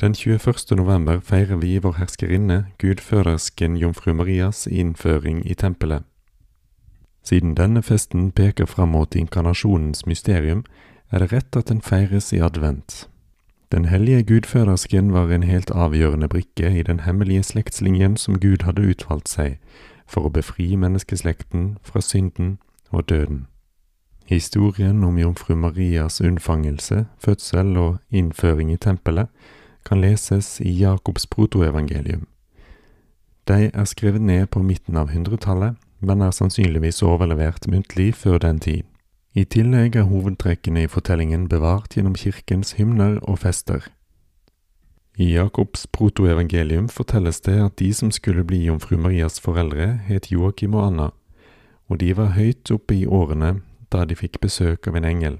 Den 21. november feirer vi vår herskerinne, gudfødersken jomfru Marias innføring i tempelet. Siden denne festen peker fram mot inkarnasjonens mysterium, er det rett at den feires i advent. Den hellige gudfødersken var en helt avgjørende brikke i den hemmelige slektslinjen som Gud hadde utvalgt seg for å befri menneskeslekten fra synden og døden. Historien om jomfru Marias unnfangelse, fødsel og innføring i tempelet kan leses i Jakobs protoevangelium. De er skrevet ned på midten av hundretallet, men er sannsynligvis overlevert muntlig før den tid. I tillegg er hovedtrekkene i fortellingen bevart gjennom kirkens hymner og fester. I Jakobs protoevangelium fortelles det at de som skulle bli jomfru Marias foreldre, het Joakim og Anna, og de var høyt oppe i årene da de fikk besøk av en engel.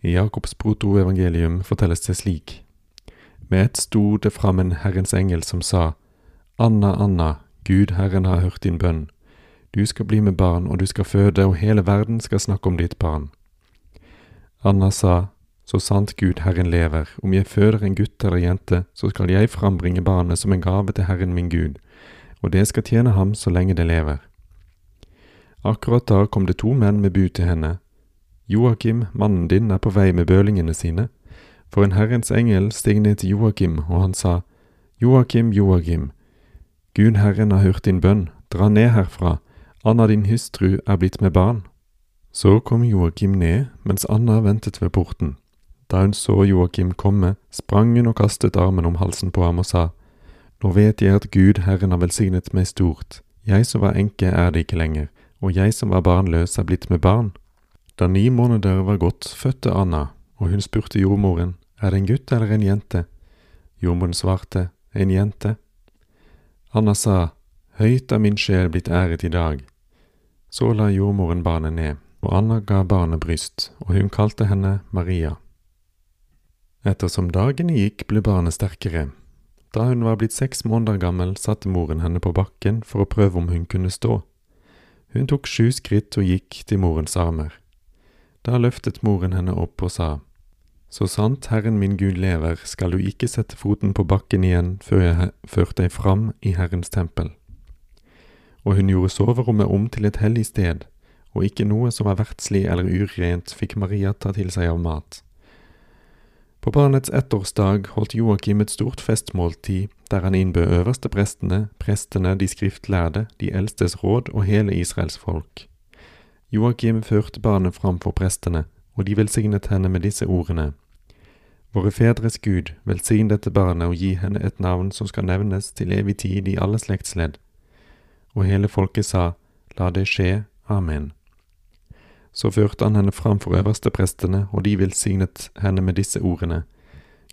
I Jakobs protoevangelium fortelles det slik. Med ett sto det fram en Herrens engel som sa, Anna, Anna, Gud Herren har hørt din bønn. Du skal bli med barn, og du skal føde, og hele verden skal snakke om ditt barn. Anna sa, Så sant Gud Herren lever, om jeg føder en gutt eller jente, så skal jeg frambringe barnet som en gave til Herren min Gud, og det skal tjene ham så lenge det lever. Akkurat da kom det to menn med bud til henne. Joakim, mannen din, er på vei med bølingene sine. For en Herrens engel steg ned til Joakim, og han sa, Joakim, Joakim, Gud Herren har hørt din bønn, dra ned herfra, Anna din hustru er blitt med barn. Så kom Joakim ned, mens Anna ventet ved porten. Da hun så Joakim komme, sprang hun og kastet armen om halsen på ham og sa, Nå vet jeg at Gud Herren har velsignet meg stort, jeg som var enke er det ikke lenger, og jeg som var barnløs er blitt med barn. Da ni måneder var gått, fødte Anna, og hun spurte jordmoren, Er det en gutt eller en jente? Jordmoren svarte, En jente. Anna sa, Høyt er min sjel blitt æret i dag. Så la jordmoren barnet ned, og Anna ga barnet bryst, og hun kalte henne Maria. Ettersom dagene gikk, ble barnet sterkere. Da hun var blitt seks måneder gammel, satte moren henne på bakken for å prøve om hun kunne stå. Hun tok sju skritt og gikk til morens armer. Da løftet moren henne opp og sa, Så sant Herren min Gud lever, skal du ikke sette foten på bakken igjen før jeg førte ført deg fram i Herrens tempel. Og hun gjorde soverommet om til et hellig sted, og ikke noe som var verdslig eller urent fikk Maria ta til seg av mat. På barnets ettårsdag holdt Joakim et stort festmåltid, der han innbød øverste prestene, prestene, de skriftlærde, de eldstes råd og hele Israels folk. Joakim førte barnet fram for prestene, og de velsignet henne med disse ordene. Våre fedres Gud, velsign dette barnet og gi henne et navn som skal nevnes til evig tid i alle slektsledd. Og hele folket sa, La det skje, Amen. Så førte han henne fram for øversteprestene, og de velsignet henne med disse ordene.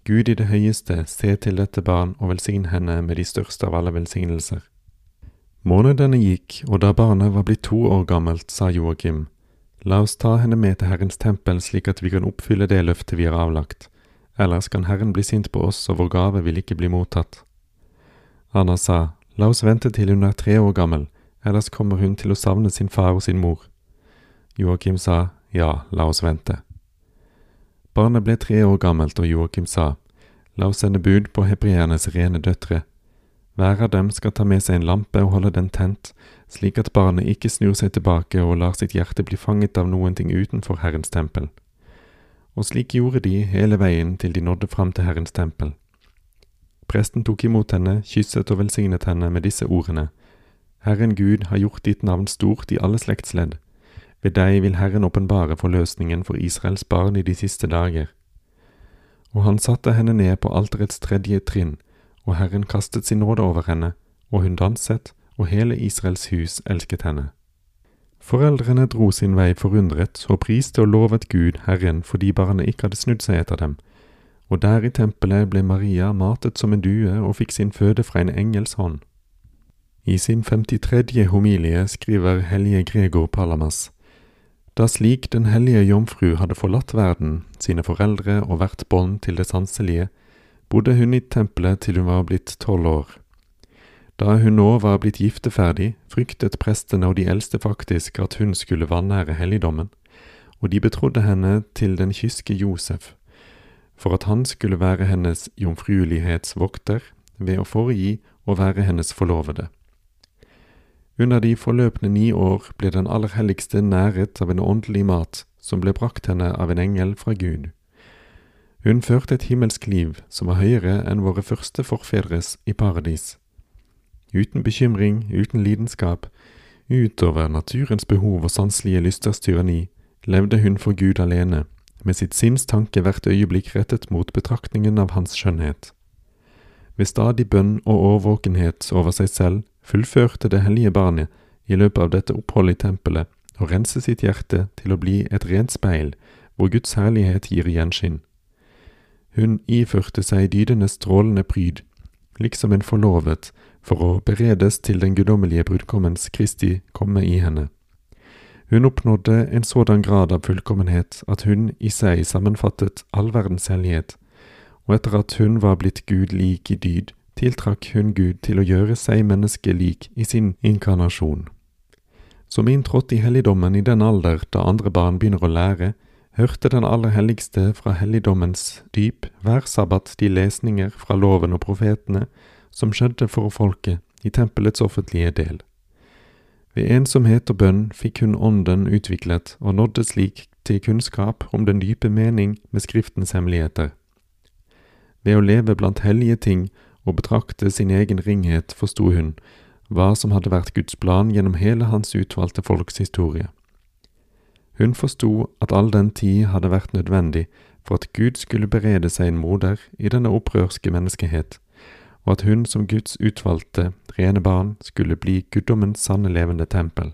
Gud i det høyeste, se til dette barn og velsign henne med de største av alle velsignelser. Månedene gikk, og da barnet var blitt to år gammelt, sa Joakim, La oss ta henne med til Herrens tempel slik at vi kan oppfylle det løftet vi har avlagt, ellers kan Herren bli sint på oss, og vår gave vil ikke bli mottatt. Anna sa, La oss vente til hun er tre år gammel, ellers kommer hun til å savne sin far og sin mor. Joakim sa, Ja, la oss vente. Barnet ble tre år gammelt, og Joakim sa, La oss sende bud på hebreernes rene døtre. Hver av dem skal ta med seg en lampe og holde den tent, slik at barnet ikke snur seg tilbake og lar sitt hjerte bli fanget av noen ting utenfor Herrens tempel. Og slik gjorde de hele veien til de nådde fram til Herrens tempel. Presten tok imot henne, kysset og velsignet henne med disse ordene. Herren Gud har gjort ditt navn stort i alle slektsledd. Ved deg vil Herren åpenbare forløsningen for Israels barn i de siste dager. Og han satte henne ned på alterets tredje trinn, og Herren kastet sin nåde over henne, og hun danset, og hele Israels hus elsket henne. Foreldrene dro sin vei forundret og priste og lovet Gud, Herren, fordi barnet ikke hadde snudd seg etter dem, og der i tempelet ble Maria matet som en due og fikk sin føde fra en engels hånd. I sin 53. homilie skriver hellige Gregor Palamas da slik den hellige jomfru hadde forlatt verden, sine foreldre og hvert bånd til det sanselige, bodde hun i tempelet til hun var blitt tolv år. Da hun nå var blitt gifteferdig, fryktet prestene og de eldste faktisk at hun skulle vanære helligdommen, og de betrodde henne til den kyske Josef, for at han skulle være hennes jomfruelighetsvokter ved å foregi og være hennes forlovede. Under de forløpne ni år ble Den aller helligste næret av en åndelig mat som ble brakt henne av en engel fra Gud. Hun førte et himmelsk liv som var høyere enn våre første forfedres i paradis. Uten bekymring, uten lidenskap, utover naturens behov og sanselige lysters tyranni, levde hun for Gud alene, med sitt sinns tanke hvert øyeblikk rettet mot betraktningen av hans skjønnhet. Ved stadig bønn og årvåkenhet over seg selv fullførte det hellige barnet i løpet av dette oppholdet i tempelet å rense sitt hjerte til å bli et rent speil hvor Guds herlighet gir gjenskinn. Hun iførte seg dydenes strålende pryd, liksom en forlovet, for å beredes til den guddommelige brudgommens Kristi komme i henne. Hun oppnådde en sådan grad av fullkommenhet at hun i seg sammenfattet all verdens hellighet, og etter at hun var blitt Gud lik i dyd, tiltrakk hun Gud til å gjøre seg menneskelik i sin inkarnasjon. Som inntrådt i helligdommen i den alder da andre barn begynner å lære, hørte den aller helligste fra helligdommens dyp hver sabbat de lesninger fra loven og profetene som skjedde for folket i tempelets offentlige del. Ved ensomhet og bønn fikk hun ånden utviklet og nådde slik til kunnskap om den dype mening med Skriftens hemmeligheter. Ved å leve blant hellige ting og betrakte sin egen ringhet forsto hun hva som hadde vært Guds plan gjennom hele hans utvalgte folks historie. Hun forsto at all den tid hadde vært nødvendig for at Gud skulle berede seg en moder i denne opprørske menneskehet, og at hun som Guds utvalgte, rene barn skulle bli guddommens sanne levende tempel.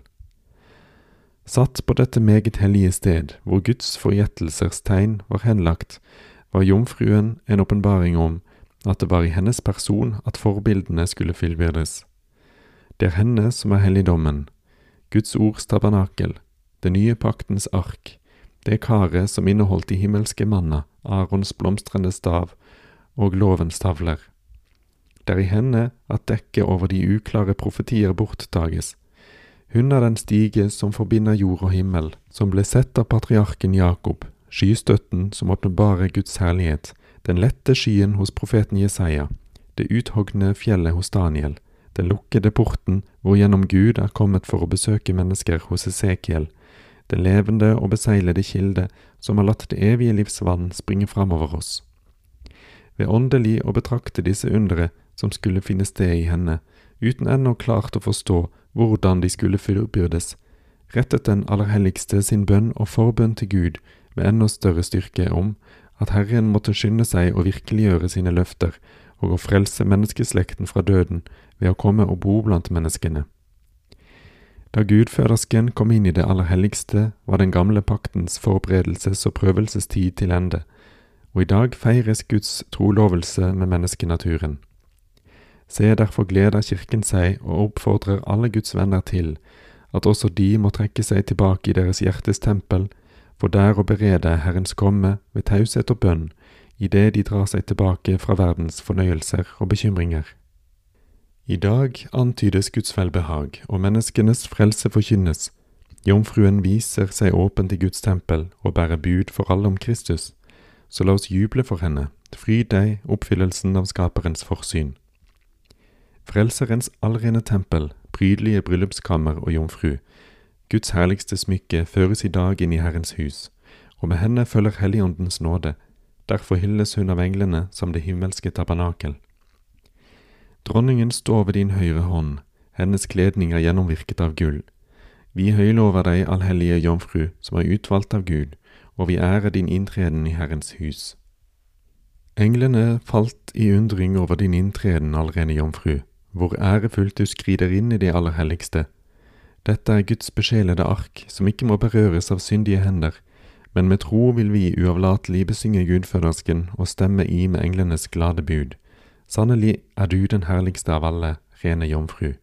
Satt på dette meget hellige sted, hvor Guds forgjettelsers tegn var henlagt, var jomfruen en åpenbaring om at det var i hennes person at forbildene skulle fullbyrdes. Det er henne som er helligdommen, Guds ords tabernakel, den nye paktens ark, det karet som inneholdt de himmelske manna, Arons blomstrende stav og lovens tavler. Det er i henne at dekket over de uklare profetier borttages. Hun er den stige som forbinder jord og himmel, som ble sett av patriarken Jakob, skystøtten som åpenbarer Guds herlighet, den lette skyen hos profeten Jesaja, det uthogne fjellet hos Daniel, den lukkede porten hvor gjennom Gud er kommet for å besøke mennesker hos Esekiel, den levende og beseglede kilde som har latt det evige livs vann springe framover oss. Ved åndelig å betrakte disse undre som skulle finne sted i henne, uten ennå klart å forstå hvordan de skulle fullbyrdes, rettet den aller helligste sin bønn og forbønn til Gud med enda større styrke om at Herren måtte skynde seg å virkeliggjøre sine løfter og å frelse menneskeslekten fra døden ved å komme og bo blant menneskene. Da gudfødersken kom inn i det aller helligste, var den gamle paktens forberedelses- og prøvelsestid til ende, og i dag feires Guds trolovelse med menneskenaturen. Se, derfor gleder Kirken seg og oppfordrer alle Guds venner til at også de må trekke seg tilbake i deres hjertes tempel for der å berede Herrens komme ved taushet og bønn, idet de drar seg tilbake fra verdens fornøyelser og bekymringer. I dag antydes Guds velbehag, og menneskenes frelse forkynnes. Jomfruen viser seg åpent i Guds tempel og bærer bud for alle om Kristus. Så la oss juble for henne, fryd deg, oppfyllelsen av Skaperens forsyn. Frelserens allrene tempel, prydelige bryllupskammer og jomfru, Guds herligste smykke føres i dag inn i Herrens hus, og med henne følger Helligåndens nåde, derfor hylles hun av englene som det himmelske tabernakel. Dronningen står ved din høyre hånd, hennes kledning er gjennomvirket av gull. Vi høylover deg, allhellige jomfru, som er utvalgt av Gud, og vi ærer din inntreden i Herrens hus. Englene falt i undring over din inntreden, allrene jomfru, hvor ærefullt du skrider inn i det aller helligste. Dette er Guds besjelede ark, som ikke må berøres av syndige hender, men med tro vil vi uavlatelig besynge gudfødersken og stemme i med englenes glade bud. Sannelig er du den herligste av alle, rene jomfru.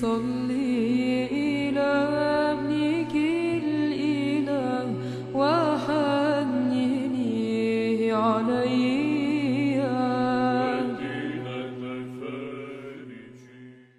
صلي